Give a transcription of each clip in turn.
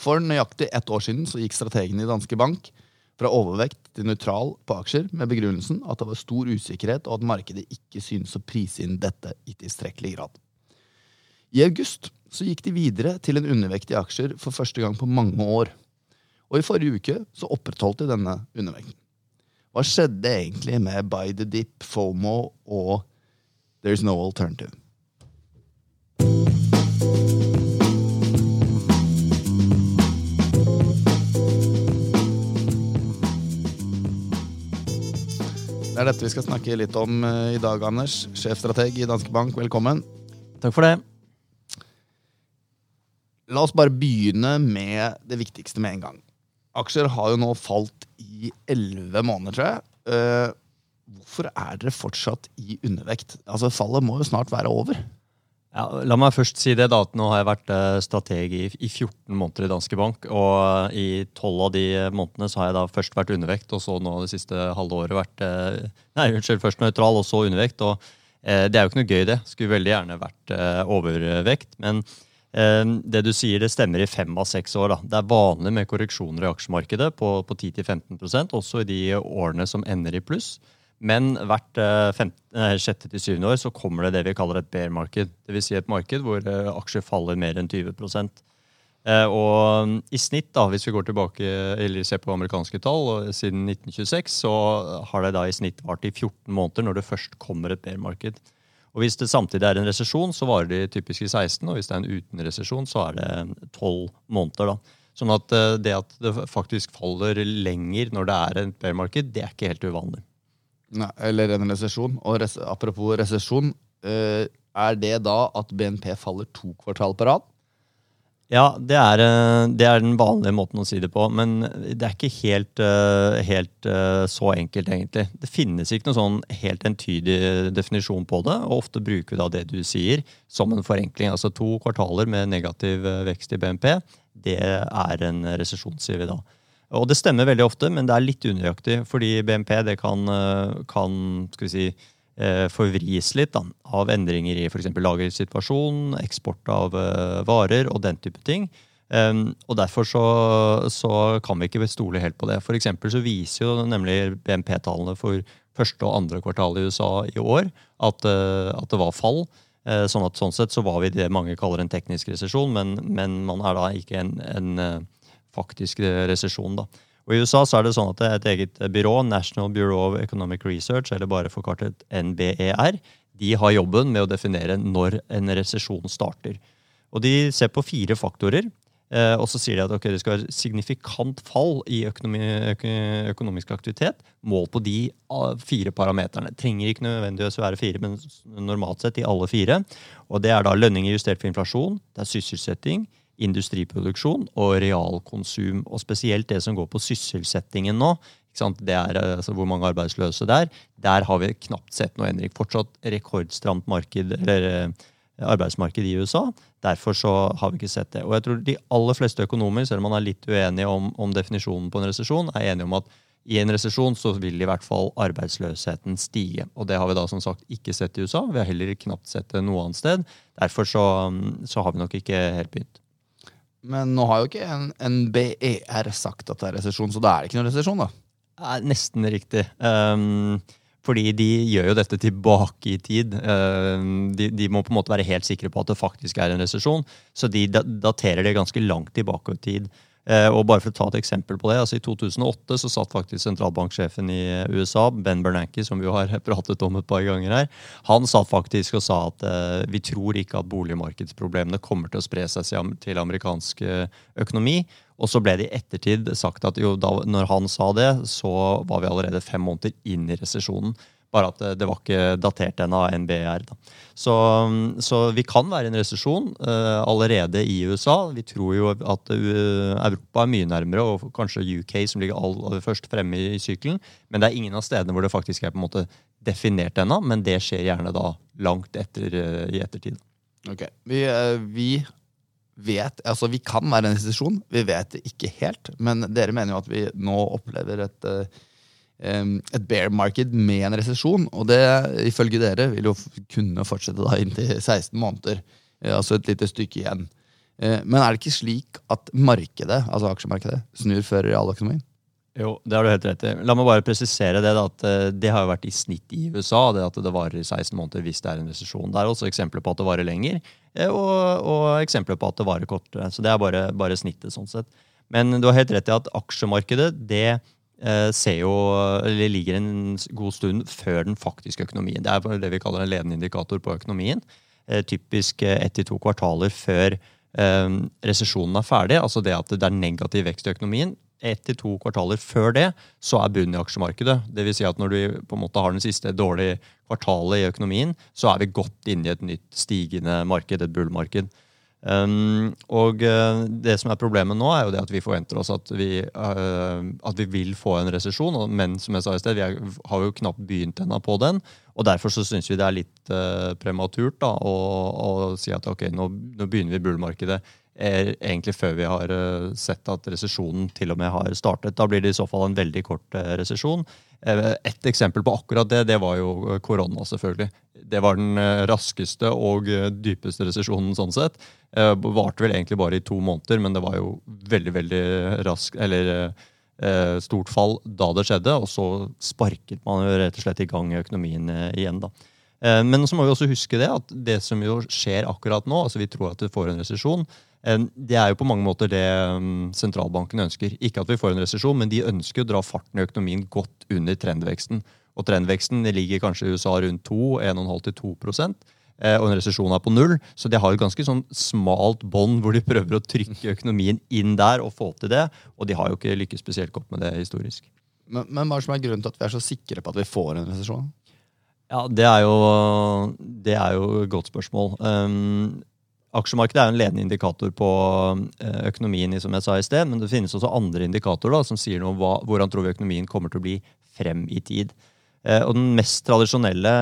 For nøyaktig ett år siden så gikk strategen i Danske Bank fra overvekt til nøytral på aksjer med begrunnelsen at det var stor usikkerhet og at markedet ikke synes å prise inn dette i tilstrekkelig grad. I august så gikk de videre til en undervekt i aksjer for første gang på mange år. Og i forrige uke så opprettholdt de denne undervekten. Hva skjedde egentlig med By the Dip, FOMO og There's No Alternative? Det er dette vi skal snakke litt om eh, i dag, Anders. Sjefstrateg i Danske Bank, velkommen. Takk for det. La oss bare begynne med det viktigste med en gang. Aksjer har jo nå falt i elleve måneder, tror jeg. Eh, hvorfor er dere fortsatt i undervekt? Altså, Fallet må jo snart være over. Ja, la meg først si det da, at Nå har jeg vært eh, strateg i, i 14 måneder i Danske Bank. og I 12 av de månedene så har jeg da først vært undervekt, og så nå det siste halve året vært eh, nei, unnskyld, først nøytral og så undervekt. og eh, Det er jo ikke noe gøy, det. Skulle veldig gjerne vært eh, overvekt. Men eh, det du sier, det stemmer i fem av seks år. da. Det er vanlig med korreksjoner i aksjemarkedet på, på 10-15% også i de årene som ender i pluss. Men hvert eh, sjette til syvende år så kommer det det vi kaller et bear market. Dvs. Si et marked hvor eh, aksjer faller mer enn 20 eh, Og i snitt, da, hvis vi går tilbake eller ser på amerikanske tall, siden 1926, så har det da i snitt vart i 14 måneder når det først kommer et bear market. Og Hvis det samtidig er en resesjon, så varer det typisk i 16. Og hvis det er en uten resesjon, så er det 12 måneder. da. Sånn at det at det faktisk faller lenger når det er et bear market, det er ikke helt uvanlig. Nei, eller en resesjon. Og res apropos resesjon, uh, er det da at BNP faller to kvartal på rad? Ja, det er, eh, det er, den vanlige måten å si det på. Men det er ikke helt, eh, helt, så enkelt, egentlig. Det finnes ikke noen sånn helt entydig definisjon på det. Og ofte bruker vi da det du sier, som en forenkling. Altså to kvartaler med negativ vekst i BNP, det er en resesjon, sier vi da. Og det stemmer veldig ofte, men det er litt unøyaktig. Fordi BNP kan, eh, kan si, eh, forvris litt da, av endringer i f.eks. lagersituasjon, eksport av uh, varer og den type ting. Um, og Derfor så, så, kan vi ikke stole helt på det. For så viser jo nemlig BNP-tallene for første og andre kvartal i USA i år at, uh, at det var fall. Uh, sånn at sånn sett så var vi det mange kaller en teknisk resesjon, men, men, man er da ikke en, en faktisk resesjon. da. Og I USA så er det sånn at et eget byrå, National Bureau of Economic Research, eller bare forkartet NBER, de har jobben med å definere når en resesjon starter. Og De ser på fire faktorer. Eh, og så sier de at okay, det skal være signifikant fall i økonomi, økonomisk aktivitet Mål på de ah, fire parameterne. Trenger ikke nødvendigvis å være fire, men normalt sett i alle fire. Og Det er da lønninger justert for inflasjon, det er sysselsetting, industriproduksjon og realkonsum. Og spesielt det som går på sysselsettingen nå. Det er altså, Hvor mange arbeidsløse det er. Der har vi knapt sett noe endring. Fortsatt rekordstramt marked, eller, eh, arbeidsmarked i USA. Derfor så har vi ikke sett det. Og jeg tror de aller fleste økonomer, selv om man er litt uenige om, om definisjonen på en resesjon, er enige om at i en resesjon så vil i hvert fall arbeidsløsheten stige. Og det har vi da som sagt ikke sett i USA. Vi har heller knapt sett det noe annet sted. Derfor så, så har vi nok ikke helt begynt. Men nå har jo ikke NBER sagt at det er resesjon, så da er det ikke noen resesjon, da? Nesten riktig. Um, fordi de gjør jo dette tilbake i tid. Um, de, de, må på en måte være helt sikre på at det faktisk er en resesjon. Så de daterer det ganske langt tilbake i tid. Eh, og bare for å ta et eksempel på det, altså I 2008 så satt faktisk sentralbanksjefen i USA, Ben Bernanke, som vi har pratet om et par ganger her, han satt faktisk og sa at eh, vi tror ikke at boligmarkedsproblemene kommer til å spre seg til amerikansk økonomi. Og så ble det i ettertid sagt at jo, da når han sa det, så var vi allerede fem måneder inn i resesjonen. Bare at det var ikke datert ennå av NBR. Da. Så, så, vi kan være i en resesjon uh, allerede i USA. Vi tror jo at uh, Europa er mye nærmere, og kanskje UK som ligger aller først fremme i, i sykelen. Men det er ingen av stedene hvor det faktisk er på en måte definert ennå. Men det skjer gjerne da langt etter, uh, i ettertid. Ok, vi, vi vet, altså Vi kan være en resesjon, vi vet det ikke helt. Men dere mener jo at vi nå opplever et et bear market med en resesjon. Og det, ifølge dere, vil jo kunne fortsette da inntil 16 måneder. Altså et lite stykke igjen. Eh, men er det ikke slik at markedet, altså aksjemarkedet, snur før realøkonomien? Jo, det har du helt rett i. La meg bare presisere det. Da, at eh, Det har jo vært i snitt i USA, det at det varer i 16 måneder hvis det er en resesjon. Det er også eksempler på at det varer lenger, eh, og, og eksempler på at det varer kortere. Så det er bare, bare, snittet. sånn sett. Men du har helt rett i at aksjemarkedet det eh, jo, eller ligger en god stund før den faktiske økonomien. Det er det vi kaller en ledende indikator på økonomien. Eh, typisk ett til to kvartaler før eh, resesjonen er ferdig. Altså det at det er negativ vekst i økonomien ett til to kvartaler før det, så er bunnen i aksjemarkedet. Det vil si at når du på en måte har den siste dårlige kvartalet i økonomien, så er vi godt inne i et nytt stigende marked, et bullmarked. Um, og uh, det som er problemet nå, er jo det at vi forventer oss at vi, uh, at vi vil få en resesjon. Men som jeg sa i sted, vi er, har jo knapt begynt ennå på den. Og derfor så syns vi det er litt uh, prematurt da, å, å, si at ok, nå, nå begynner vi bullmarkedet er egentlig før vi har uh, sett at resesjonen til og med har startet. Da blir det i så fall en veldig kort eh, resesjon. Eh, et eksempel på akkurat det, det var jo korona, selvfølgelig. Det var den raskeste og dypeste resesjonen sånn sett. Varte vel egentlig bare i to måneder, men det var jo veldig, veldig rask, eller stort fall da det skjedde. Og så sparket man jo rett og slett i gang økonomien igjen, da. Men så må vi også huske det at det som jo skjer akkurat nå, altså vi tror at vi får en resesjon, det er jo på mange måter det um, sentralbanken ønsker. Ikke at vi får en resesjon, men de ønsker å dra farten i økonomien godt under trendveksten. Og trendveksten ligger kanskje i USA rundt 2, 1,5-2 eh, og en resesjon er på null. Så de har et ganske sånn smalt bånd hvor de prøver å trykke økonomien inn der og få til det. Og de har jo ikke lykkes spesielt godt med det historisk. Men, men hva er som er grunnen til at vi er så sikre på at vi får en resesjon? Ja, det er, jo, det er jo et godt spørsmål. Um, Aksjemarkedet er jo en ledende indikator på eh, økonomien, som jeg sa i sted, men det finnes også andre indikatorer da, som sier noe om hva, hvordan tror vi økonomien kommer til å bli frem i tid. Eh, og Den mest tradisjonelle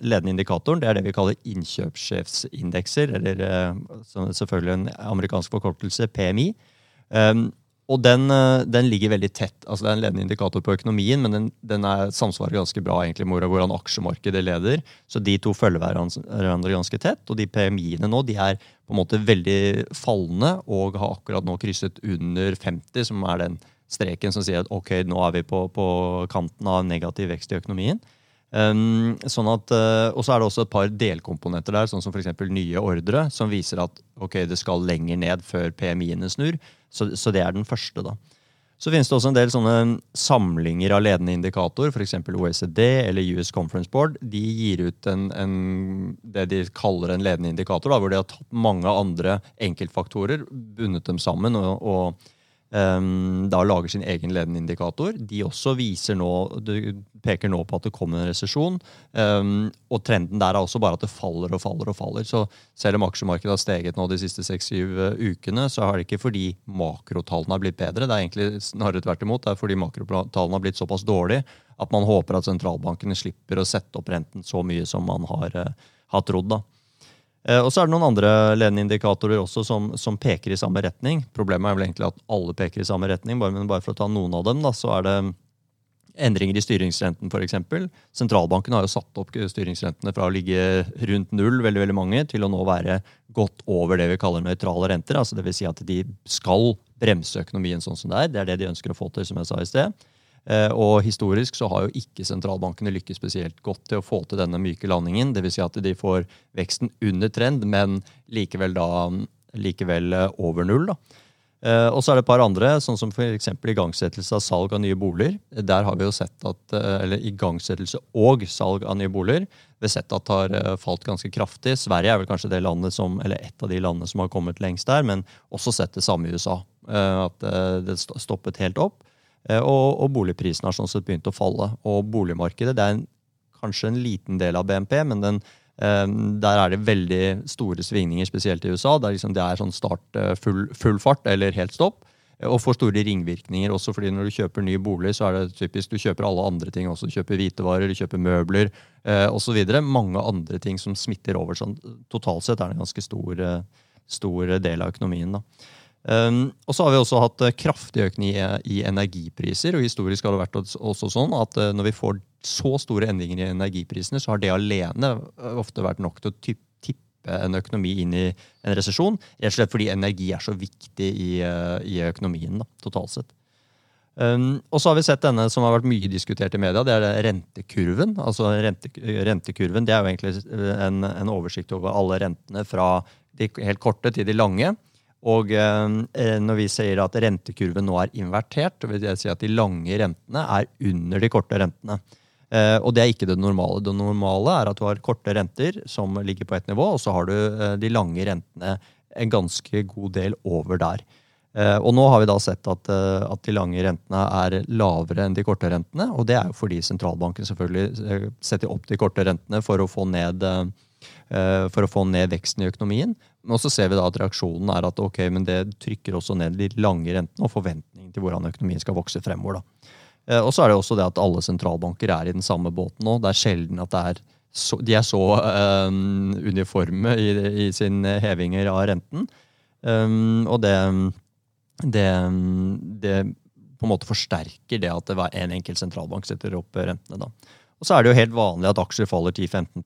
ledende indikatoren det er det vi kaller innkjøpssjefsindekser, eller eh, selvfølgelig en amerikansk forkortelse, PMI. Og den, eh, den, ligger veldig tett. altså Det er en ledende indikator på økonomien, men den, den er, samsvarer ganske bra egentlig med hvordan aksjemarkedet leder. Så de to følger hverandre ganske tett. Og de PMI-ene nå de er på en måte veldig fallende og har akkurat nå krysset under 50, som er den streken som sier at ok, nå er vi på, på kanten av negativ vekst i økonomien. Um, sånn at, uh, og så er det også et par delkomponenter der, sånn som f.eks. nye ordre, som viser at ok, det skal lenger ned før PMI-ene snur. Så, så, det er den første. da. Så finnes det også en del sånne samlinger av ledende indikator, f.eks. OECD eller US Conference Board. De gir ut en, en, det de kaller en ledende indikator, da, hvor de har tatt mange andre enkeltfaktorer, bundet dem sammen og, og da lager sin egen ledende indikator. De også viser nå, peker nå på at det kommer en resesjon. Um, og trenden der er også bare at det faller og faller og faller. Så selv om aksjemarkedet har steget nå de siste seks-syv uh, ukene, så har det ikke fordi makrotallene har blitt bedre. Det er egentlig snarere tvert imot. Det er fordi makrotallene har blitt såpass dårlige at man håper at sentralbankene slipper å sette opp renten så mye som man har, uh, har trodd. da. Eh, og så er det noen andre ledende indikatorer også som, som, peker i samme retning. Problemet er vel egentlig at alle peker i samme retning, bare, men bare for å ta noen av dem, da, så er det endringer i styringsrenten f.eks. Sentralbanken har jo satt opp styringsrentene fra å ligge rundt null, veldig, veldig mange, til å nå være godt over det vi kaller nøytrale renter. altså Dvs. Si at de skal bremse økonomien sånn som det er. Det er det de ønsker å få til, som jeg sa i sted. Eh, og historisk så har jo ikke sentralbankene lykkes spesielt godt til å få til denne myke landingen. Dvs. Si at de får veksten under trend, men likevel da likevel eh, over null. da. Uh, og så er det et par andre, sånn som f.eks. igangsettelse av salg av nye boliger. Der har vi jo sett at, eller Igangsettelse og salg av nye boliger vi har sett at har falt ganske kraftig. Sverige er vel kanskje det landet som, eller et av de landene som har kommet lengst der, men også sett det samme i USA. At det stoppet helt opp. Eh, og, og boligprisene har sånn sett begynt å falle. Og boligmarkedet det er en, kanskje en liten del av BNP, men den, eh, der er det veldig store svingninger, spesielt i USA. Der liksom det er sånn start eh, full, full, fart eller helt stopp. Og får store ringvirkninger også, fordi når du kjøper ny bolig, så er det typisk du kjøper alle andre ting også. Du kjøper hvitevarer, du kjøper møbler eh, osv. Mange andre ting som smitter over. sånn Totalt sett er det en ganske stor, stor del av økonomien. da. Um, og så har vi også hatt uh, kraftig økning i, i, energipriser. og Historisk har det vært også sånn at uh, når vi får så store endringer i energiprisene, så har det alene uh, ofte vært nok til å tippe en økonomi inn i en resesjon. Rett og slett fordi energi er så viktig i, i økonomien da, totalt sett. Um, og så har vi sett denne som har vært mye diskutert i media. Det er rentekurven. Altså rente, Rentekurven det er jo egentlig en, en, oversikt over alle rentene fra de helt korte til de lange. Og um, når vi sier at rentekurven nå er invertert, vil det si at de lange rentene er under de korte rentene. Uh, og det er ikke det normale. Det normale er at du har korte renter som ligger på ett nivå, og så har du de lange rentene en ganske god del over der. Eh, og nå har vi da sett at, eh, at, de lange rentene er lavere enn de korte rentene. Og det er jo fordi sentralbanken selvfølgelig eh, setter opp de korte rentene for å få ned, for å få ned veksten i økonomien. Men så ser vi da at reaksjonen er at ok, men det trykker også ned de lange rentene og forventningen til hvordan økonomien skal vokse fremover. da. Og så er det også det at alle sentralbanker er i den samme båten nå. Det er sjelden at er så, de er så um, uniforme i, i sine hevinger av renten. Um, og det det, det, på en måte forsterker det at det en enkelt sentralbank setter opp rentene. da. Og så er det jo helt vanlig at aksjer faller 10-15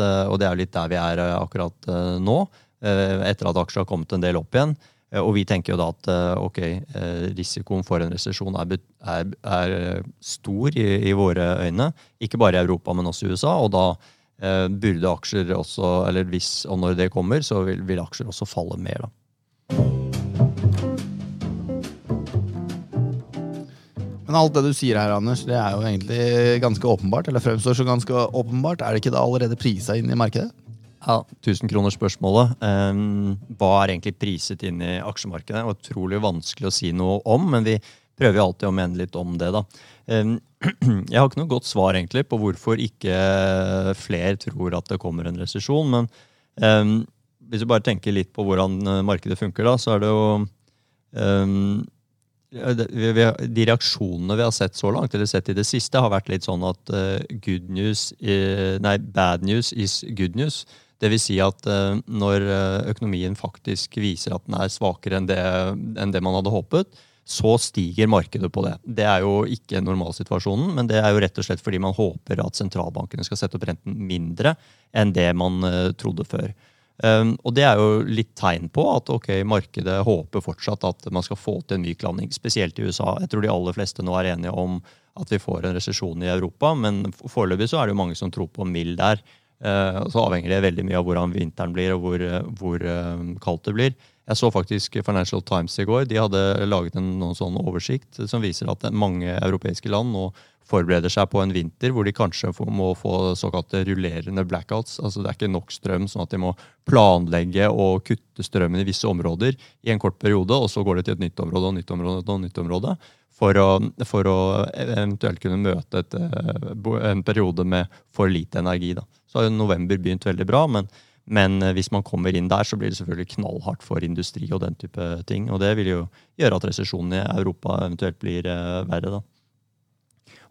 eh, og det er jo litt der vi er eh, akkurat eh, nå. Etter at aksjer har kommet en del opp igjen. Og vi tenker jo da at ok, risikoen for en resesjon er, er, er, stor i, i, våre øyne. Ikke bare i Europa, men også i USA. Og da burde aksjer også, eller hvis og når det kommer, så vil, vil aksjer også falle mer. da. Men alt det du sier her, Anders, det er jo egentlig ganske åpenbart. Eller fremstår som ganske åpenbart. Er det ikke da allerede prisa inn i markedet? Ja, 1000-kronersspørsmålet. Um, hva er egentlig priset inn i aksjemarkedet? Det utrolig vanskelig å si noe om, men vi prøver jo alltid å mene litt om det. da. Um, jeg har ikke noe godt svar egentlig på hvorfor ikke flere tror at det kommer en resesjon. Men um, hvis du bare tenker litt på hvordan markedet funker, da, så er det jo de reaksjonene vi har sett så langt, eller sett i det siste, har vært litt sånn at uh, good news, nei, bad news is good news. Det vil si at uh, når økonomien faktisk viser at den er svakere enn det, enn det, man hadde håpet, så stiger markedet på det. Det er jo ikke normalsituasjonen, men det er jo rett og slett fordi man håper at sentralbankene skal sette opp renten mindre enn det man trodde før. Um, og det er jo litt tegn på at ok, markedet håper fortsatt at man skal få til en myk landing, spesielt i USA. Jeg tror de aller fleste nå er enige om at vi får en resesjon i Europa, men foreløpig så er det jo mange som tror på mild der. Uh, så avhenger det veldig mye av hvordan vinteren blir og hvor, hvor uh, kaldt det blir. Jeg så faktisk Financial Times i går. De hadde laget en sånn oversikt som viser at mange europeiske land nå forbereder seg på en vinter hvor de kanskje må få såkalte rullerende blackouts. Altså Det er ikke nok strøm, sånn at de må planlegge og kutte strømmen i visse områder i en kort periode, og så går det til et nytt område og nytt område og nytt område. For å, for å eventuelt kunne møte et, eh, en periode med for lite energi. Da. Så har jo november begynt veldig bra, men, men hvis man kommer inn der, så blir det selvfølgelig knallhardt for industri og den type ting. Og det vil jo gjøre at resesjonen i Europa eventuelt blir eh, verre. da.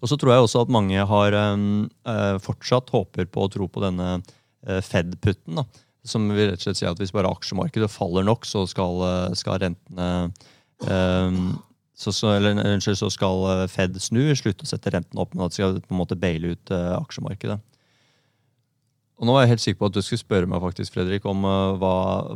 Og så tror jeg også at mange har eh, fortsatt håper på og tror på denne uh, Fed-putten. Som vil rett og slett si at hvis bare aksjemarkedet faller nok, så skal, skal rentene eh, så, så, eller, så, skal Fed snu, slutte å sette rentene opp, men at de skal på en måte baile ut eh, aksjemarkedet. Og nå var jeg helt sikker på at du skulle spørre meg faktisk, Fredrik, om uh, hva,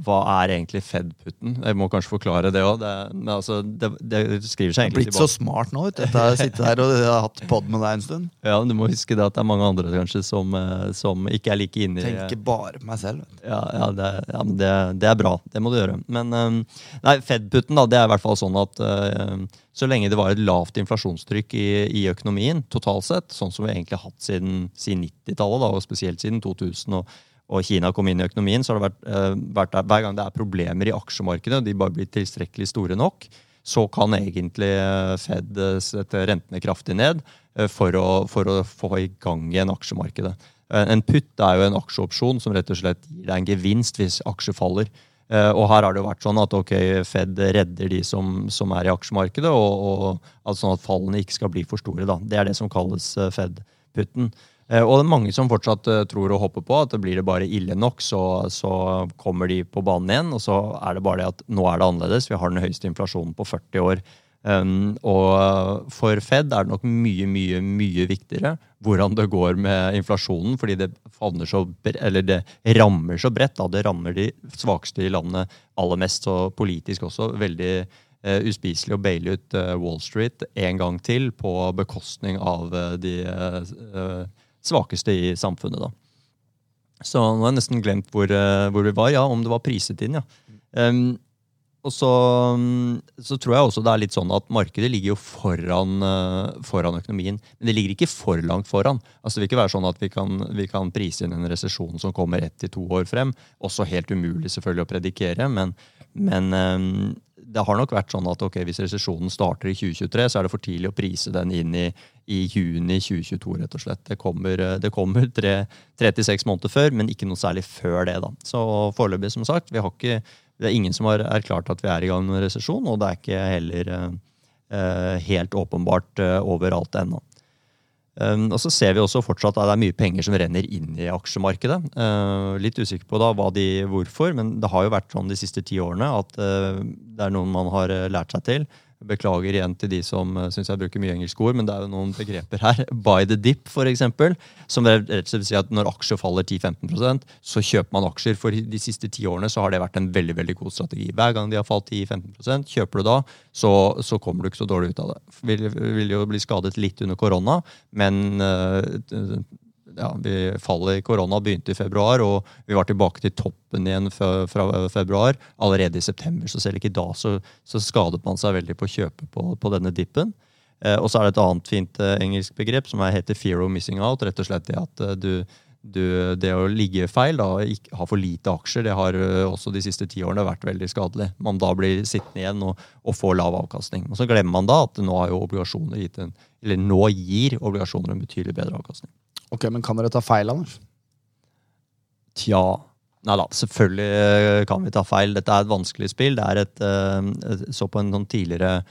hva, er egentlig Fed-putten. Jeg må kanskje forklare det òg. Det, altså, det, det, skriver seg egentlig Blitt tilbake. så smart nå, vet du. Etter å sitte her og har hatt pod med deg en stund. Ja, men Du må huske det at det er mange andre kanskje som, uh, som ikke er like inne i Tenker bare på meg selv. Vet du. Ja, ja, det, ja det, det, er bra. Det må du gjøre. Men um, nei, Fed-putten da, det er i hvert fall sånn at uh, så lenge det var et lavt inflasjonstrykk i, i, økonomien totalt sett, sånn som vi egentlig har hatt siden, siden 90-tallet, og spesielt siden 2000, og, og, Kina kom inn i økonomien, så har det vært, eh, vært der, hver gang det er problemer i aksjemarkedet, og de bare blir tilstrekkelig store nok, så kan egentlig eh, Fed eh, sette rentene kraftig ned for å, for å få i gang igjen aksjemarkedet. En putt er jo en aksjeopsjon som rett og slett gir deg en gevinst hvis aksjer faller. Uh, og her har det jo vært sånn at ok, Fed redder de som, som er i aksjemarkedet, og, og at sånn at fallene ikke skal bli for store. da. Det er det som kalles uh, Fed-putten. Uh, og det er mange som fortsatt tror og håper på at det blir det bare ille nok, så, så, kommer de på banen igjen. Og så er det bare det at nå er det annerledes. Vi har den høyeste inflasjonen på 40 år. Um, og for Fed er det nok mye, mye, mye viktigere hvordan det går med inflasjonen, fordi det, så, det rammer så bredt. Da. Det rammer de svakeste i landet aller mest, og politisk også veldig uh, uspiselig å baile ut uh, Wall Street en gang til på bekostning av uh, de svakeste i samfunnet. da. Så nå har jeg nesten glemt hvor, hvor vi var. Ja, om det var priset inn, ja. Um, og så, mm, så, tror jeg også det er litt sånn at markedet ligger jo foran, uh, foran økonomien. Men det ligger ikke for langt foran. Altså Det vil ikke være sånn at vi kan, vi kan prise inn en resesjon som kommer ett til to år frem. Også helt umulig selvfølgelig å predikere, men, men um, det har nok vært sånn at ok, hvis resesjonen starter i 2023, så er det for tidlig å prise den inn i, i juni 2022, rett og slett. Det kommer, det kommer tre, tre til seks måneder før, men ikke noe særlig før det. da. Så foreløpig, som sagt, vi har ikke det er ingen som har erklært at vi er i gang med en resesjon, og det er ikke heller eh, helt åpenbart eh, overalt ennå. Um, og så ser vi også fortsatt at det er mye penger som renner inn i aksjemarkedet. Uh, litt usikker på da de, hvorfor, men det har jo vært sånn de siste ti årene at det er noen man har lært seg til. Beklager igjen til de som uh, syns jeg bruker mye engelske ord, men det er jo noen begreper her. Buy the dip, f.eks. Som rett og slett vil si at når aksjer faller 10-15% så kjøper man aksjer. For de siste ti årene så har det vært en veldig veldig god strategi. Hver gang de har falt 10-15% kjøper du da, så, så, kommer du ikke så dårlig ut av det. Vil, vil jo bli skadet litt under korona, men uh, ja, vi, fallet i korona begynte i februar, og vi var tilbake til toppen igjen fra, februar. Allerede i september, så selv ikke da så, så skadet man seg veldig på å kjøpe på, på denne dippen. Eh, og så er det et annet fint eh, engelsk begrep som heter fear of missing out. rett og slett det at eh, du, du, det å ligge feil, da, ikke, ha for lite aksjer, det har uh, også de siste ti årene vært veldig skadelig. Man da blir sittende igjen og, og får lav avkastning. Og så glemmer man da at nå gir obligasjoner en betydelig bedre avkastning. Ok, Men kan dere ta feil, Anders? Tja Nei da, selvfølgelig eh, kan vi ta feil. Dette er et vanskelig spill. Det er et, eh, så på en sånn tidligere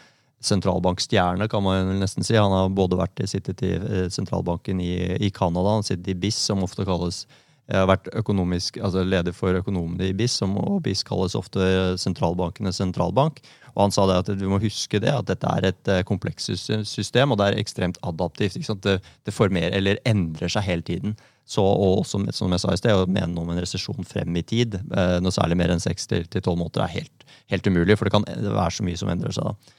sentralbankstjerne, kan man nesten si. Han har både vært sittet i eh, sentralbanken i, i Canada, han sittet i BIS, som ofte kalles jeg har vært altså leder for økonomene i BIS, som, BIS kalles ofte sentralbankenes sentralbank. Og han sa det at vi må huske det, at dette er et komplekst system, og det er ekstremt adaptivt. Det, det formerer, eller endrer seg hele tiden. Så, og som, som, jeg sa i sted, å mene om en resesjon frem i tid, eh, noe særlig mer enn seks til tolv måneder, er helt, helt, umulig. For det kan være så mye som endrer seg da.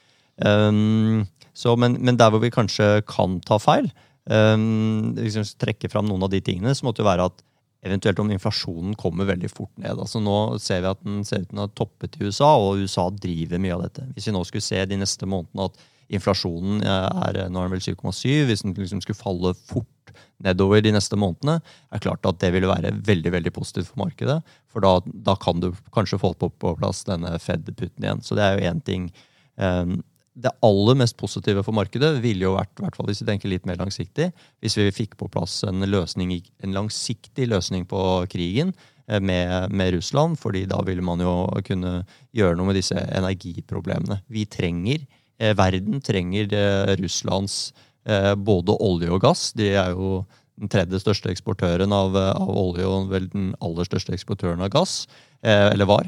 Um, så, men, men, der hvor vi kanskje kan ta feil, um, liksom trekke fram noen av de tingene, så måtte det være at eventuelt om inflasjonen kommer veldig fort ned. Altså Nå ser vi at den ser ut til å ha toppet i USA, og USA driver mye av dette. Hvis vi nå skulle se de neste månedene at inflasjonen er nå er den vel 7,7, hvis den liksom skulle falle fort nedover de neste månedene, er klart at det ville være veldig veldig positivt for markedet. For da, da kan du kanskje få på, på plass denne Fed-putten igjen. Så det er jo én ting. Um, det aller mest positive for markedet ville jo vært, hvert hvis vi tenker litt mer langsiktig, hvis vi fikk på plass en, løsning, en langsiktig løsning på krigen eh, med, med, Russland. fordi da ville man jo kunne gjøre noe med disse energiproblemene. Vi trenger, eh, Verden trenger eh, Russlands både olje og gass. De er jo den tredje største eksportøren av, av olje og vel den aller største eksportøren av gass. Eller var.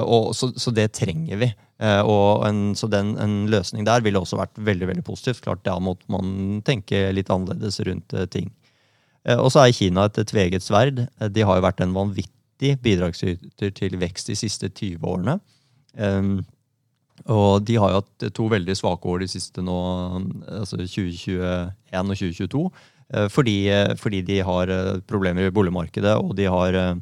Og, så, så, det trenger vi. Og en, så den, en løsning der ville også vært veldig veldig positivt. Klart Da måtte man tenke litt annerledes rundt ting. og så er Kina et tveget sverd. De har jo vært en vanvittig bidragsyter til vekst de siste 20 årene. Um, og de har jo hatt to veldig svake år de siste nå, altså 2021 og 2022. Eh, fordi, fordi de har eh, problemer i boligmarkedet, og de har eh,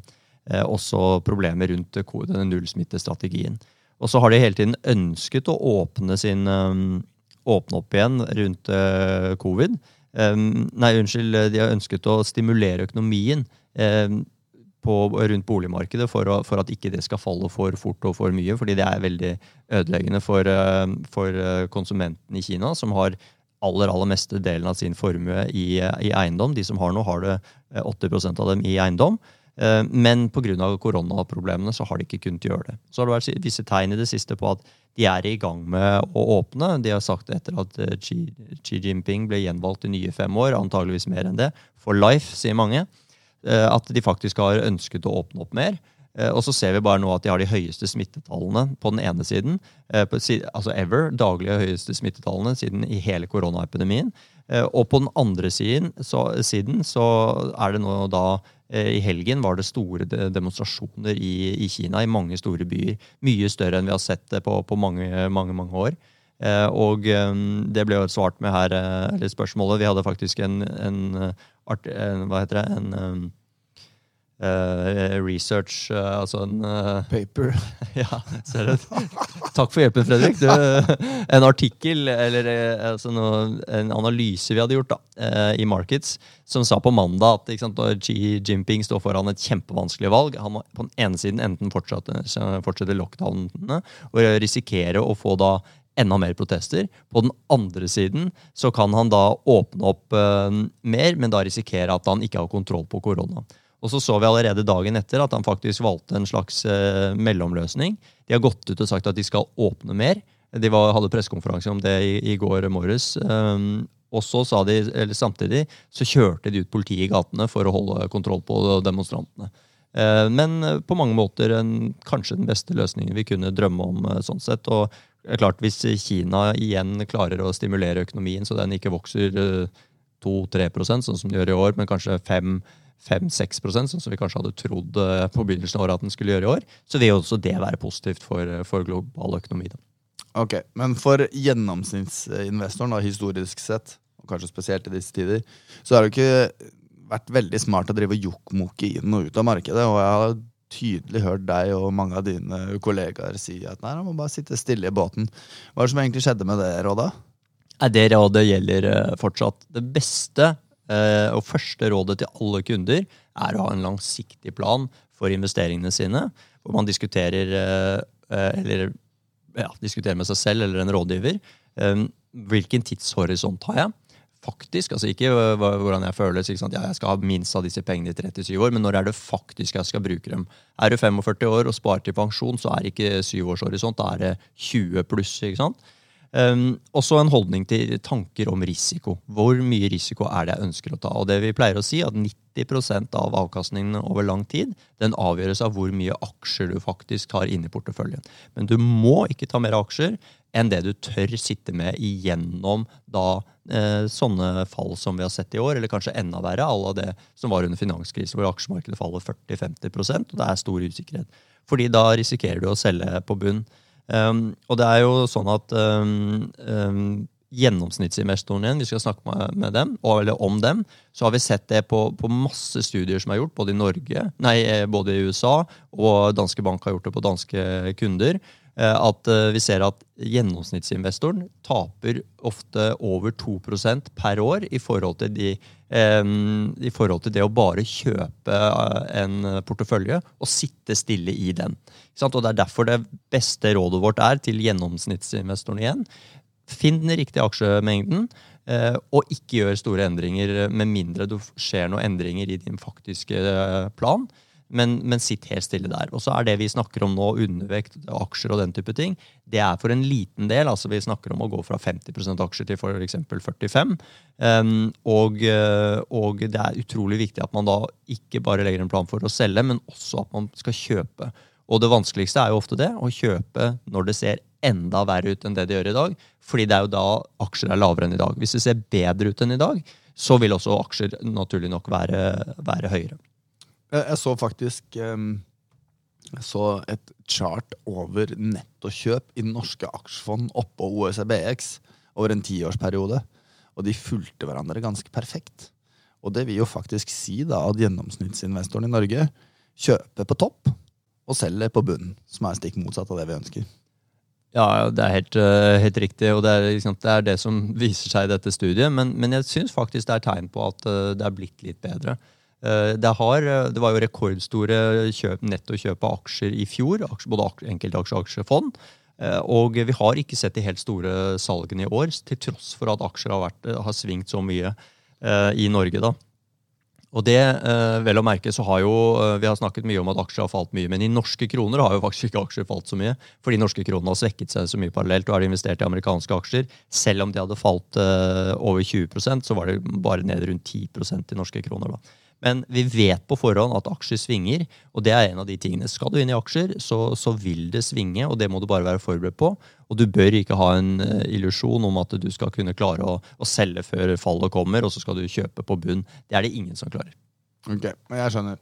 også problemer rundt nullsmittestrategien. Og så har de hele tiden ønsket å åpne, sin, åpne opp igjen rundt covid. Nei, unnskyld, de har ønsket å stimulere økonomien på, rundt boligmarkedet for, å, for, at ikke det skal falle for fort og for mye. fordi det er veldig ødeleggende for, eh, for eh, konsumenten i Kina, som har aller aller meste delen av sin formue i, i eiendom. De som har noe, har det 80 eh, av dem i eiendom. Men pga. koronaproblemene så har de ikke kunnet gjøre det. Så har det vært visse tegn i det siste på at de er i gang med å åpne. De har sagt etter at Xi, Xi Jinping ble gjenvalgt i nye fem år, antageligvis mer enn det, for life, sier mange. Eh, at de faktisk har ønsket å åpne opp mer. Eh, og så ser vi bare nå at de har de høyeste smittetallene på den ene siden. Eh, altså ever, daglige høyeste smittetallene siden i hele koronaepidemien. Eh, og på den andre siden så, siden så er det nå da i helgen var det store demonstrasjoner i, i, Kina, i mange store byer. Mye større enn vi har sett det på, på mange, mange, mange år. Og det ble jo svart med her, eller spørsmålet. Vi hadde faktisk en, en, en Hva heter det? En Uh, research, uh, altså en uh, Paper. ja, ser du. Takk for hjelpen, Fredrik. Du, en artikkel, eller altså noe, en analyse vi hadde gjort da, i Markets, som sa på mandag at sant, Xi Jinping står foran et kjempevanskelig valg. Han må på den ene siden enten fortsette, fortsette lockdownene og risikere å få da enda mer protester. På den andre siden så kan han da åpne opp mer, men da risikere at han ikke har kontroll på korona. Og så så vi allerede dagen etter at han faktisk valgte en slags eh, mellomløsning. De har gått ut og sagt at de skal åpne mer. De var, hadde pressekonferanse om det i, i går morges. Um, og så sa de, eller samtidig så kjørte de ut politiet i gatene for å holde kontroll på demonstrantene. Uh, men på mange måter en, kanskje den beste løsningen vi kunne drømme om. Uh, sånn sett. Og klart Hvis Kina igjen klarer å stimulere økonomien så den ikke vokser uh, 2-3 sånn som de gjør i år, men kanskje 5 5-6 sånn som vi kanskje hadde trodd eh, på begynnelsen av året at den skulle gjøre i år, så vil også det være positivt for, eh, for global økonomi. Da. Ok, Men for gjennomsnittsinvestoren, da, historisk sett, og kanskje spesielt i disse tider, så har det ikke vært veldig smart å drive jokkmokke inn og ut av markedet. Og jeg har tydelig hørt deg og mange av dine kollegaer si at nei, man må bare sitte stille i båten. Hva er det som egentlig skjedde med det rådet? Det rådet gjelder eh, fortsatt. Det beste og første rådet til alle kunder er å ha en langsiktig plan for investeringene sine. Hvor man diskuterer, eh, eh, eller, ja, diskuterer med seg selv eller en rådgiver. Hvilken tidshorisont har jeg? Faktisk, altså Ikke hvordan jeg føler ja, jeg skal ha minst av disse pengene i 37 år, men når er det faktisk jeg skal bruke dem? Er du 45 år og sparer til pensjon, så er det ikke syvårshorisont, da er det 20 pluss. ikke sant? Um, også en holdning til tanker om risiko. Hvor mye risiko er det jeg ønsker å ta? Og det vi pleier å si, at 90% av avkastningen over lang tid den avgjøres av hvor mye aksjer du faktisk har inni porteføljen. Men du må ikke ta mer aksjer enn det du tør sitte med igjennom da eh, sånne fall som vi har sett i år, eller kanskje enda verre, alle det som var under finanskrisen, hvor aksjemarkedet faller 40-50% og det er stor usikkerhet. Fordi da risikerer du å selge på bunn. Um, og det er jo sånn at um, um, gjennomsnittsinvestoren igjen, vi skal snakke med, med dem, eller om dem, så har vi sett det på, på, masse studier som er gjort, både i Norge, nei, eh, både i USA, og Danske Bank har gjort det på danske kunder. Eh, at eh, vi ser at gjennomsnittsinvestoren taper ofte over 2% per år i forhold de i forhold til det å bare kjøpe en portefølje og sitte stille i den. Og Det er derfor det beste rådet vårt er til gjennomsnittsinvestoren igjen. Finn den riktige aksjemengden, eh, og ikke gjør store endringer med mindre du skjer noen endringer i din faktiske eh, plan. Men, men, sitt helt stille der. Og så er det vi snakker om nå, undervekt, aksjer og den type ting, det er for en liten del. altså Vi snakker om å gå fra 50 aksjer til f.eks. 45 um, og, eh, og, det er utrolig viktig at man da ikke bare legger en plan for å selge, men også at man skal kjøpe. Og det vanskeligste er jo ofte det, å kjøpe når det ser enda verre ut enn det det gjør i dag. Fordi det er jo da aksjer er lavere enn i dag. Hvis det ser bedre ut enn i dag, så vil også aksjer naturlig nok være, være høyere. Jeg så faktisk jeg så et chart over nettokjøp i norske aksjefond oppå OECBX over en tiårsperiode. Og de fulgte hverandre ganske perfekt. Og det vil jo faktisk si da at gjennomsnittsinvestoren i Norge kjøper på topp og selger på bunnen, som er stikk motsatt av det vi ønsker. Ja, det er helt, uh, helt riktig, og det er, liksom, det er, det som viser seg i dette studiet. Men, men jeg syns faktisk det er tegn på at uh, det er blitt litt bedre. Eh, det, har, eh, det, var jo rekordstore kjøp, nettokjøp av aksjer i fjor, både enkeltaksje- og aksjefond. Eh, og vi har ikke sett de helt store salgene i år, til tross for at aksjer har, vært, har svingt så mye i Norge. da. Og det, vel å merke, så har jo Vi har snakket mye om at aksjer har falt mye, men i norske kroner har jo faktisk ikke aksjer falt så mye. Fordi norske kroner har svekket seg så mye parallelt, og har investert i amerikanske aksjer. Selv om de hadde falt over 20% så var det bare ned rundt 10% i norske kroner. da. Men vi vet på forhånd at aksjer svinger, og det er en av de tingene. Skal du inn i aksjer, så, så vil det svinge, og det må du bare være forberedt på. Og du bør ikke ha en uh, illusjon om at du skal kunne klare å, å, selge før fallet kommer, og så skal du kjøpe på bunn. Det er det ingen som klarer. Ok, jeg skjønner.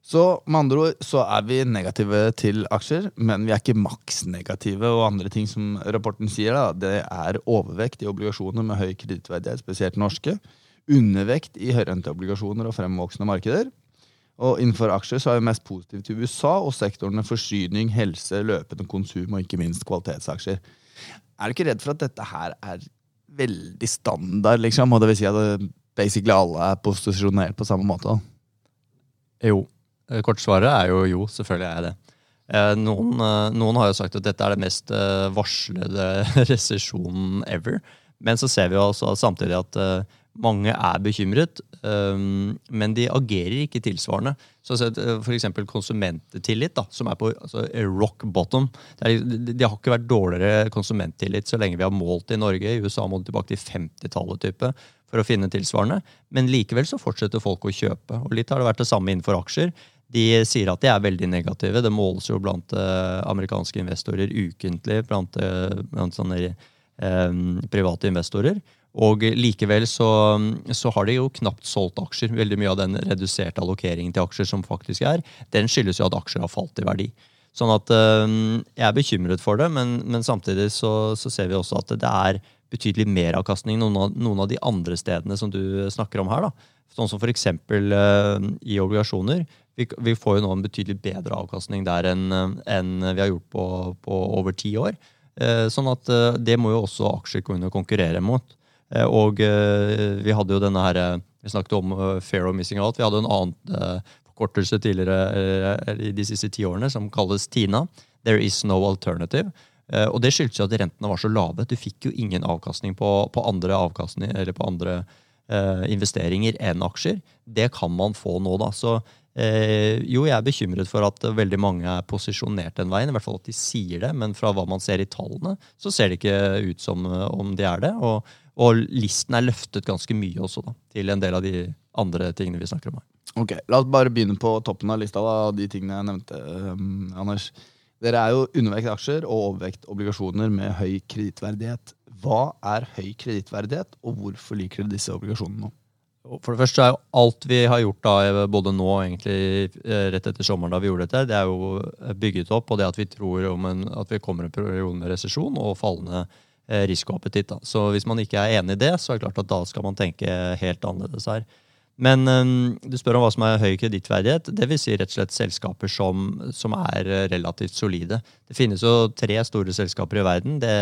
Så med andre ord så er vi negative til aksjer, men vi er ikke maksnegative. Og andre ting som rapporten sier, da, det er overvekt i obligasjoner med høy kredittverdighet, spesielt norske undervekt i høyrenteobligasjoner og fremvoksende markeder. Og Innenfor aksjer så er vi mest positive til USA og sektorene forsyning, helse, løpende konsum og ikke minst kvalitetsaksjer. Er du ikke redd for at dette her er veldig standard, liksom? Og det vil si at basically alle er posisjonert på samme måte? Jo. Kortsvaret er jo jo, selvfølgelig er jeg det. Eh, noen, eh, noen, har jo sagt at dette er den mest eh, varslede resesjonen ever. Men så ser vi jo også samtidig at mange er bekymret, um, men de agerer ikke tilsvarende. Så uh, F.eks. konsumenttillit, da, som er på altså, rock bottom. Er, de, de, har ikke vært dårligere konsumenttillit så lenge vi har målt i Norge. I USA må du tilbake til 50-tallet type for å finne tilsvarende. Men likevel så fortsetter folk å kjøpe. Og Litt har det vært det samme innenfor aksjer. De sier at de er veldig negative. Det måles jo blant uh, amerikanske investorer ukentlig. blant, uh, blant sånne um, private investorer. Og likevel så, så, har de jo knapt solgt aksjer. Veldig mye av den reduserte allokeringen til aksjer som faktisk er, den skyldes jo at aksjer har falt i verdi. Sånn at Jeg er bekymret for det, men, men samtidig så, så, ser vi også at det er betydelig meravkastning noen noen av de andre stedene som du snakker om her. da. Sånn som f.eks. Øh, i obligasjoner. Vi, vi, får jo nå en betydelig bedre avkastning der enn en vi har gjort på, på over ti år. Uh, sånn at uh, det må jo også aksjer kunne konkurrere mot. Eh, og eh, vi hadde jo denne her eh, Vi snakket om fair of missing out. Vi hadde en annen forkortelse tidligere i de siste ti årene som kalles TINA. There is no alternative. Og det skyldtes jo at rentene var så lave. Du fikk jo ingen avkastning på, på andre, avkastning, på andre uh, investeringer enn aksjer. Det kan man få nå, da. Så uh, jo, jeg er bekymret for at veldig mange er posisjonert den veien. I hvert fall at de sier det, men fra hva man ser i tallene, så ser det ikke ut som om de er det. Og og listen er løftet ganske mye også da, til en del av de andre tingene vi snakker om her. Ok, La oss bare begynne på toppen av lista av de tingene jeg nevnte. Um, Anders. Dere er jo undervekt aksjer og overvekt obligasjoner med høy kredittverdighet. Hva er høy kredittverdighet, og hvorfor liker dere disse obligasjonene nå? For det første er jo alt vi har gjort da, både nå og egentlig eh, rett etter sommeren, da vi gjorde dette, det er jo bygget opp på det at vi tror en, at vi kommer en periode med resesjon og fallende Eh, risikoappetitt. Så hvis man ikke er enig i det, så er det klart at da skal man tenke helt annerledes her. Men um, du spør om hva som er høy kredittverdighet. Vil si rett og slett selskaper som, som, er eh, relativt solide. Det finnes jo tre store selskaper i verden. det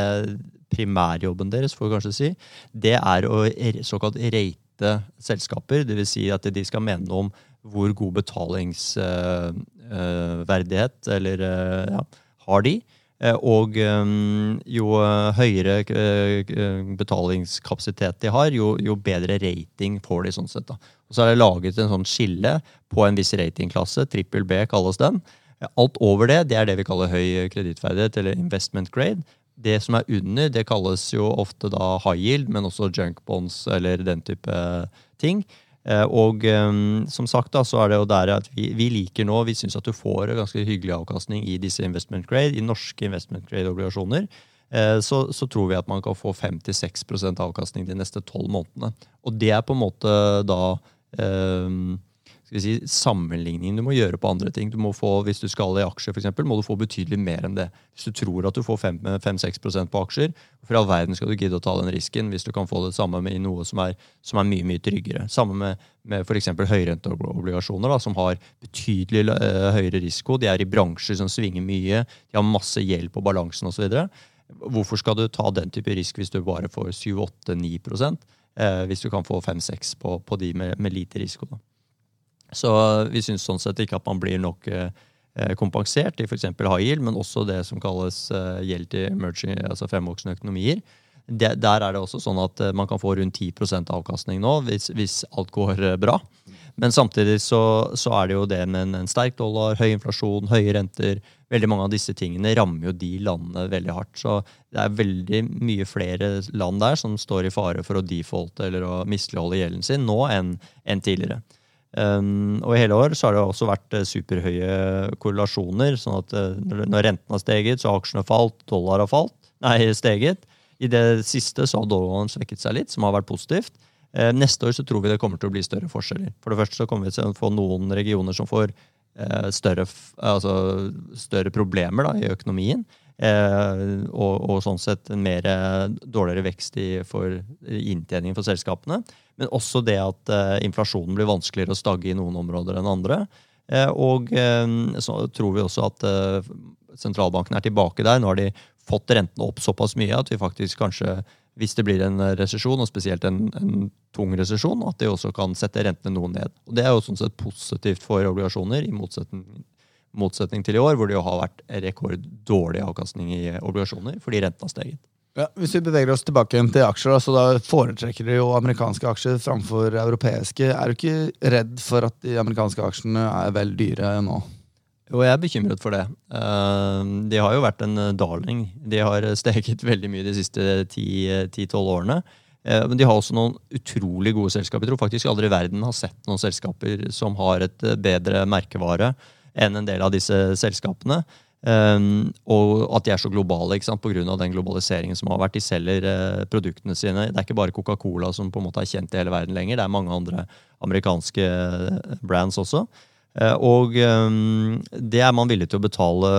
Primærjobben deres får vi kanskje si, det er å såkalt rate selskaper. Vil si at de skal mene noe om hvor god betalingsverdighet eller ja, har de. Eh, og ehm, jo eh, høyere eh, betalingskapasitet de har, jo, jo bedre rating får de. sånn sett. Da. Og Så er det laget en sånn skille på en viss ratingklasse. Trippel B kalles den. Alt over det det er det vi kaller høy kredittferdighet, eller investment grade. Det som er under, det kalles jo ofte da high yield, men også junk bonds eller den type ting. Eh, og um, som sagt da, så er det jo der at vi, vi liker nå Vi syns at du får ganske hyggelig avkastning i disse investment grade, i norske investment grade-obligasjoner. Eh, så, så, tror vi at man kan få 5-6% avkastning de neste tolv månedene. Og det er på en måte da um, skal vi si, sammenligningen du må gjøre på andre ting. Du må få, Hvis du skal i aksjer, for eksempel, må du få betydelig mer enn det. Hvis du tror at du får 5-6% på aksjer, for all verden skal du gidde å ta den risken hvis du kan få det samme med i noe som er, som er mye mye tryggere. Samme med, med f.eks. høyrenteobligasjoner, som har betydelig uh, høyere risiko. De er i bransjer som svinger mye, de har masse gjeld på balansen osv. Hvorfor skal du ta den type risk hvis du bare får 7-8-9 eh, hvis du kan få 5-6 på, på, de med, med lite risiko? da. Så vi syns sånn sett ikke at man blir nok eh, kompensert i f.eks. high yield, men også det som kalles eh, gjeld til emerging, altså fremvoksende økonomier. Der er det også sånn at eh, man kan få rundt 10% avkastning nå hvis, hvis alt går bra. Men samtidig så, så, er det jo det med en, en sterk dollar, høy inflasjon, høye renter Veldig mange av disse tingene rammer jo de landene veldig hardt. Så det er veldig mye flere land der som står i fare for å defaulte eller å misligholde gjelden sin nå enn, enn tidligere. Um, og i hele år så har det også vært uh, superhøye korrelasjoner. sånn at uh, når renten har steget, så har aksjene falt, dollar har falt, nei, steget. I det siste så har dollaren svekket seg litt, som har vært positivt. Uh, neste år så tror vi det kommer til å bli større forskjeller. For det første så kommer vi til å få noen regioner som får større, altså, større, problemer da, i økonomien. Og, og, sånn sett en mer dårligere vekst i, for inntjeningen for selskapene. Men også det at uh, inflasjonen blir vanskeligere å stagge i noen områder enn andre. Uh, og så tror vi også at sentralbanken er tilbake der. Nå har de fått rentene opp såpass mye at vi faktisk kanskje, hvis det blir en resesjon, og spesielt en, en tung resesjon, at de også kan sette rentene noe ned. Og Det er jo sånn sett positivt for obligasjoner, i motsetning, motsetning til i år, hvor det jo har vært rekorddårlig avkastning i obligasjoner fordi renten har steget. Ja, hvis vi beveger oss tilbake til aksjer, så da foretrekker du jo amerikanske aksjer framfor europeiske. Er du ikke redd for at de amerikanske aksjene er vel dyre nå? Jo, jeg er bekymret for det. Eh, de har jo vært en darling. De har steget veldig mye de siste ti-tolv årene. Eh, men de har også noen utrolig gode selskaper. Jeg tror faktisk aldri i verden har sett noen selskaper som har et bedre merkevare enn en del av disse selskapene. Um, og at de er så globale pga. den globaliseringen som har vært. De selger uh, produktene sine. Det er ikke bare Coca-Cola som på en måte er kjent i hele verden lenger. Det er mange andre amerikanske eh, brands også. Uh, og um, det er man villig til å betale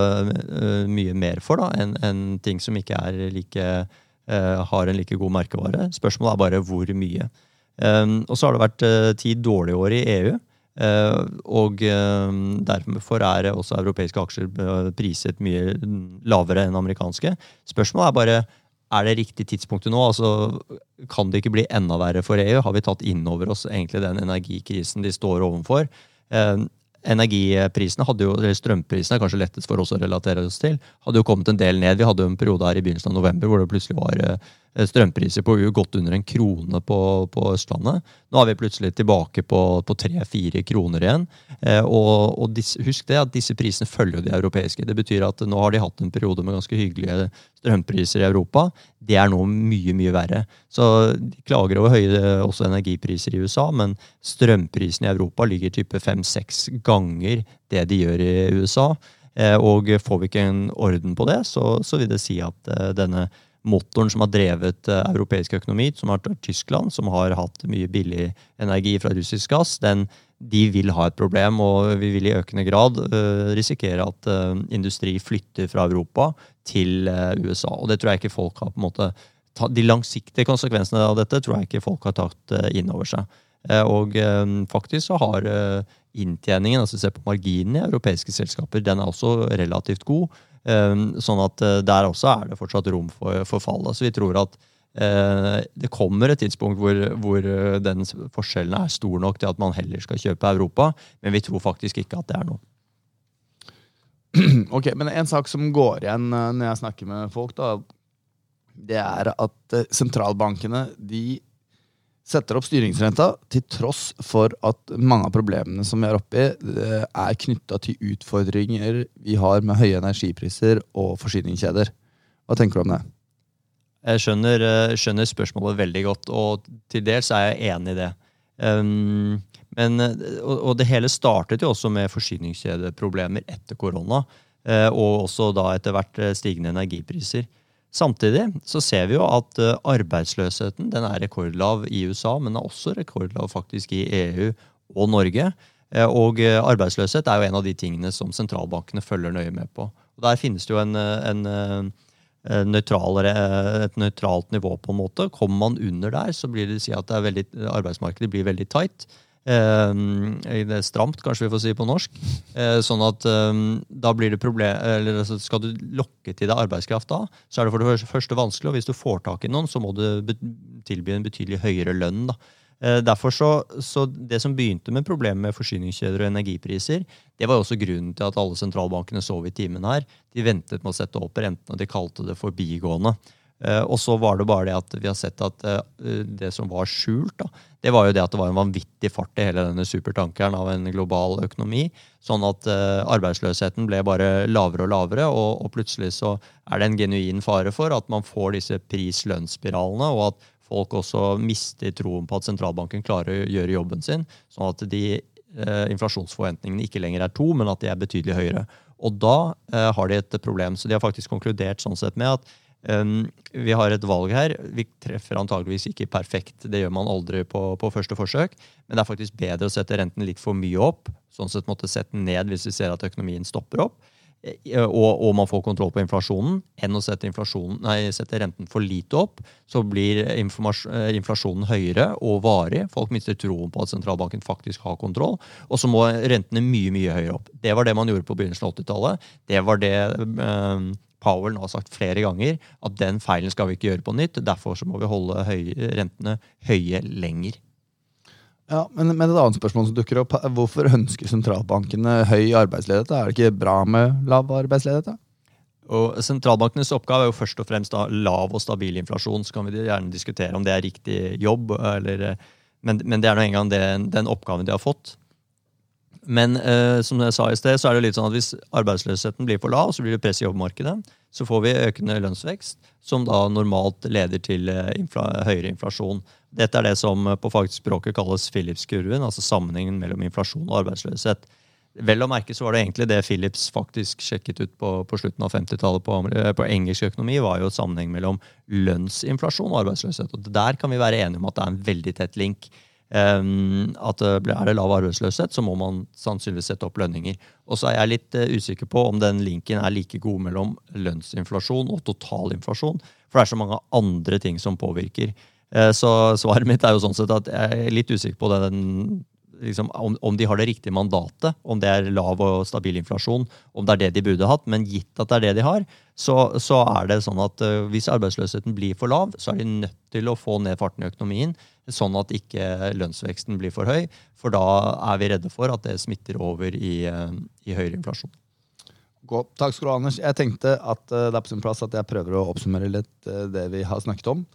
mye mer for da, enn en ting som ikke like, har en like god merkevare. Spørsmålet er bare hvor mye. Um, og så har det vært ti dårlige år i EU. Eh, og eh, derfor er også europeiske aksjer eh, priset mye lavere enn amerikanske. Spørsmålet er bare er det riktig tidspunktet nå? Altså, kan det ikke bli enda verre for EU? Har vi tatt inn over oss egentlig den energikrisen de står overfor? energiprisene hadde jo, eller Strømprisene er kanskje lettest for oss å relatere oss til. Hadde jo kommet en del ned. Vi hadde jo en periode her i begynnelsen av november hvor det plutselig var strømpriser på godt under en krone på, på Østlandet. Nå er vi plutselig tilbake på, på tre-fire kroner igjen. Eh, og, og disse, husk det at disse prisene følger de europeiske. Det betyr at nå har de hatt en periode med ganske hyggelige strømpriser i Europa. Det er nå mye, mye verre. Så de klager over høye også energipriser i USA, men strømprisene i Europa ligger type fem-seks ganger det de gjør i USA. Eh, og får vi ikke en orden på det, så, så vil det si at eh, denne motoren som har drevet eh, europeisk økonomi, som har vært Tyskland, som har hatt mye billig energi fra russisk gass, den, de vil ha et problem, og vi vil i økende grad uh, risikere at uh, industri flytter fra Europa til uh, USA. Og det tror jeg ikke folk har på en måte De langsiktige konsekvensene av dette tror jeg ikke folk har tatt inn over seg. og faktisk så har inntjeningen, altså se på marginen i europeiske selskaper, den er også relativt god. Sånn at der også er det fortsatt rom for, for fall. Så vi tror at Eh, det kommer et tidspunkt hvor, hvor, eh, den forskjellen er stor nok til at man heller skal kjøpe Europa, men vi tror faktisk ikke at det er noe. Ok, men En sak som går igjen eh, når jeg snakker med folk, da, det er at sentralbankene de setter opp styringsrenta til tross for at mange av problemene som vi er oppe i, er knytta til utfordringer vi har med høye energipriser og forsyningskjeder. Hva tenker du om det? Jeg skjønner, eh, skjønner, spørsmålet veldig godt, og til dels er jeg enig i det. Um, men, og, og, det hele startet jo også med forsyningskjedeproblemer etter korona. Eh, og også da etter hvert stigende energipriser. Samtidig så ser vi jo at arbeidsløsheten den er rekordlav i USA, men er også rekordlav faktisk i EU og Norge. Og arbeidsløshet er jo en av de tingene som sentralbankene følger nøye med på. Og Der finnes det jo en, en Eh, eh, et nøytralt nivå, på en måte. Kommer man under der, så blir det si at det veldig, arbeidsmarkedet blir veldig tight. Eh, stramt, kanskje vi får si på norsk. sånn at da blir det problem, eller altså, Skal du lokke til deg arbeidskraft da, så er det for det første vanskelig. Og hvis du får tak i noen, så må du tilby en betydelig høyere lønn. da. Eh, derfor så, så, Det som begynte med problemet med forsyningskjeder og energipriser, det var også grunnen til at alle sentralbankene sov i timen her. De ventet med å sette opp rentene, de kalte det forbigående. Eh, og så var det bare det at vi har sett at eh, det som var skjult, da, det var jo det at det var en vanvittig fart i hele denne supertankeren av en global økonomi. Sånn at arbeidsløsheten ble bare lavere og lavere, og, og plutselig så er det en genuin fare for at man får disse pris-lønnsspiralene, og at folk også mister troen på at sentralbanken klarer å gjøre jobben sin. Sånn at de uh, inflasjonsforventningene ikke lenger er to, men at de er betydelig høyere. Og da uh, har de et problem. Så de har faktisk konkludert sånn sett med at vi har et valg her. Vi treffer antageligvis ikke perfekt, det gjør man aldri på, på, første forsøk. Men det er faktisk bedre å sette renten litt for mye opp, sånn sett måtte sette den ned hvis vi ser at økonomien stopper opp Eh, og, og, man får kontroll på inflasjonen, enn å sette, nei, sette renten for lite opp. Så blir eh, inflasjonen høyere og varig. Folk mister troen på at sentralbanken faktisk har kontroll. Og så må rentene mye mye høyere opp. Det var det man gjorde på begynnelsen av 80-tallet. Det var det eh, Powell nå har sagt flere ganger, at den feilen skal vi ikke gjøre på nytt. Derfor så må vi holde høye, rentene høye lenger. Ja, men, men, et annet spørsmål som dukker opp, hvorfor ønsker sentralbankene høy arbeidsledighet? Er det ikke bra med lav arbeidsledighet? Og Sentralbankenes oppgave er jo først og fremst da, lav og stabil inflasjon. Så kan vi gjerne diskutere om det er riktig jobb, eller, men, men, det er nå engang den oppgaven de har fått. Men eh, som jeg sa i sted, så er det litt sånn at hvis arbeidsløsheten blir for lav, så blir det press i jobbmarkedet. Så får vi økende lønnsvekst, som da normalt leder til eh, infla høyere inflasjon. Dette er det som på fagspråket kalles Philips-kurven, altså sammenhengen mellom inflasjon og arbeidsløshet. Vel å merke så var det egentlig det Philips faktisk sjekket ut på, på slutten av 50-tallet på, på, engelsk økonomi, var jo sammenheng mellom lønnsinflasjon og arbeidsløshet. Og Der kan vi være enige om at det er en veldig tett link. At Er det lav arbeidsløshet, så må man sannsynligvis sette opp lønninger. Og så er jeg litt uh, usikker på om den linken er like god mellom lønnsinflasjon og totalinflasjon. For det er så mange andre ting som påvirker. Eh, så svaret mitt er jo sånn sett at jeg er litt usikker på den, liksom, om, om, de har det riktige mandatet, om det er lav og stabil inflasjon, om det er det de burde hatt. Men gitt at det er det de har, så, så er det sånn at uh, hvis arbeidsløsheten blir for lav, så er de nødt til å få ned farten i økonomien, sånn at ikke lønnsveksten blir for høy. For da er vi redde for at det smitter over i, uh, i høyere inflasjon. God. Takk skal du ha, Anders. Jeg tenkte at uh, det er på sin plass at jeg prøver å oppsummere litt det vi har snakket om.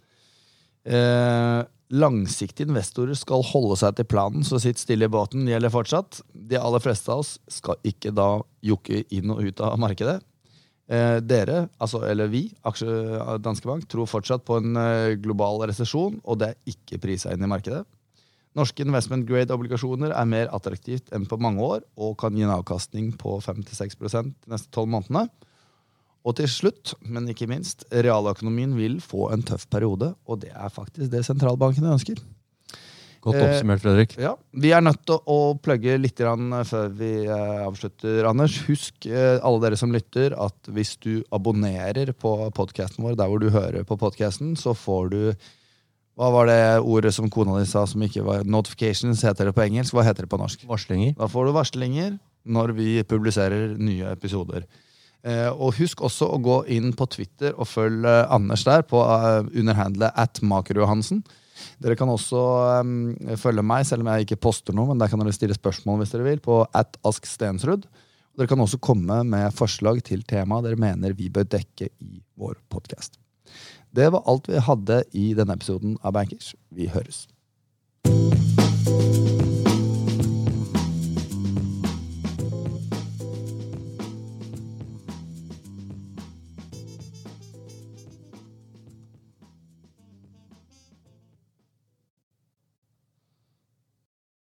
Eh, langsiktige investorer skal holde seg til planen, så sitt stille i båten gjelder fortsatt. De aller fleste av oss skal ikke da jokke inn og ut av markedet. Eh, dere, altså, eller vi, aksje Danske Bank, tror fortsatt på en eh, global resesjon, og det er ikke prisa inn i markedet. Norske investment grade-obligasjoner er mer attraktivt enn på mange år og kan gi en avkastning på 5-6% de neste tolv månedene. Og til slutt, men ikke minst, realøkonomien vil få en tøff periode, og det er faktisk det sentralbankene ønsker. Godt oppsummert, Fredrik. Eh, ja, Vi er nødt til å plugge litt før vi eh, avslutter, Anders. Husk, eh, alle dere som lytter, at hvis du abonnerer på podkasten vår der hvor du hører på podkasten, så får du hva var det ordet som kona di sa som ikke var Notifications heter det på engelsk. Hva heter det på norsk? Varslinger. Da får du varslinger når vi publiserer nye episoder. Eh, og husk også å gå inn på Twitter og følge Anders der på uh, underhandlet at Makerjohansen. Dere kan også um, følge meg, selv om jeg ikke poster noe, men der kan dere stille spørsmål hvis dere vil, på at Ask Stensrud. Dere kan også komme med forslag til tema dere mener vi bør dekke i vår podkast. Det var alt vi hadde i denne episoden av Bankers. Vi høres.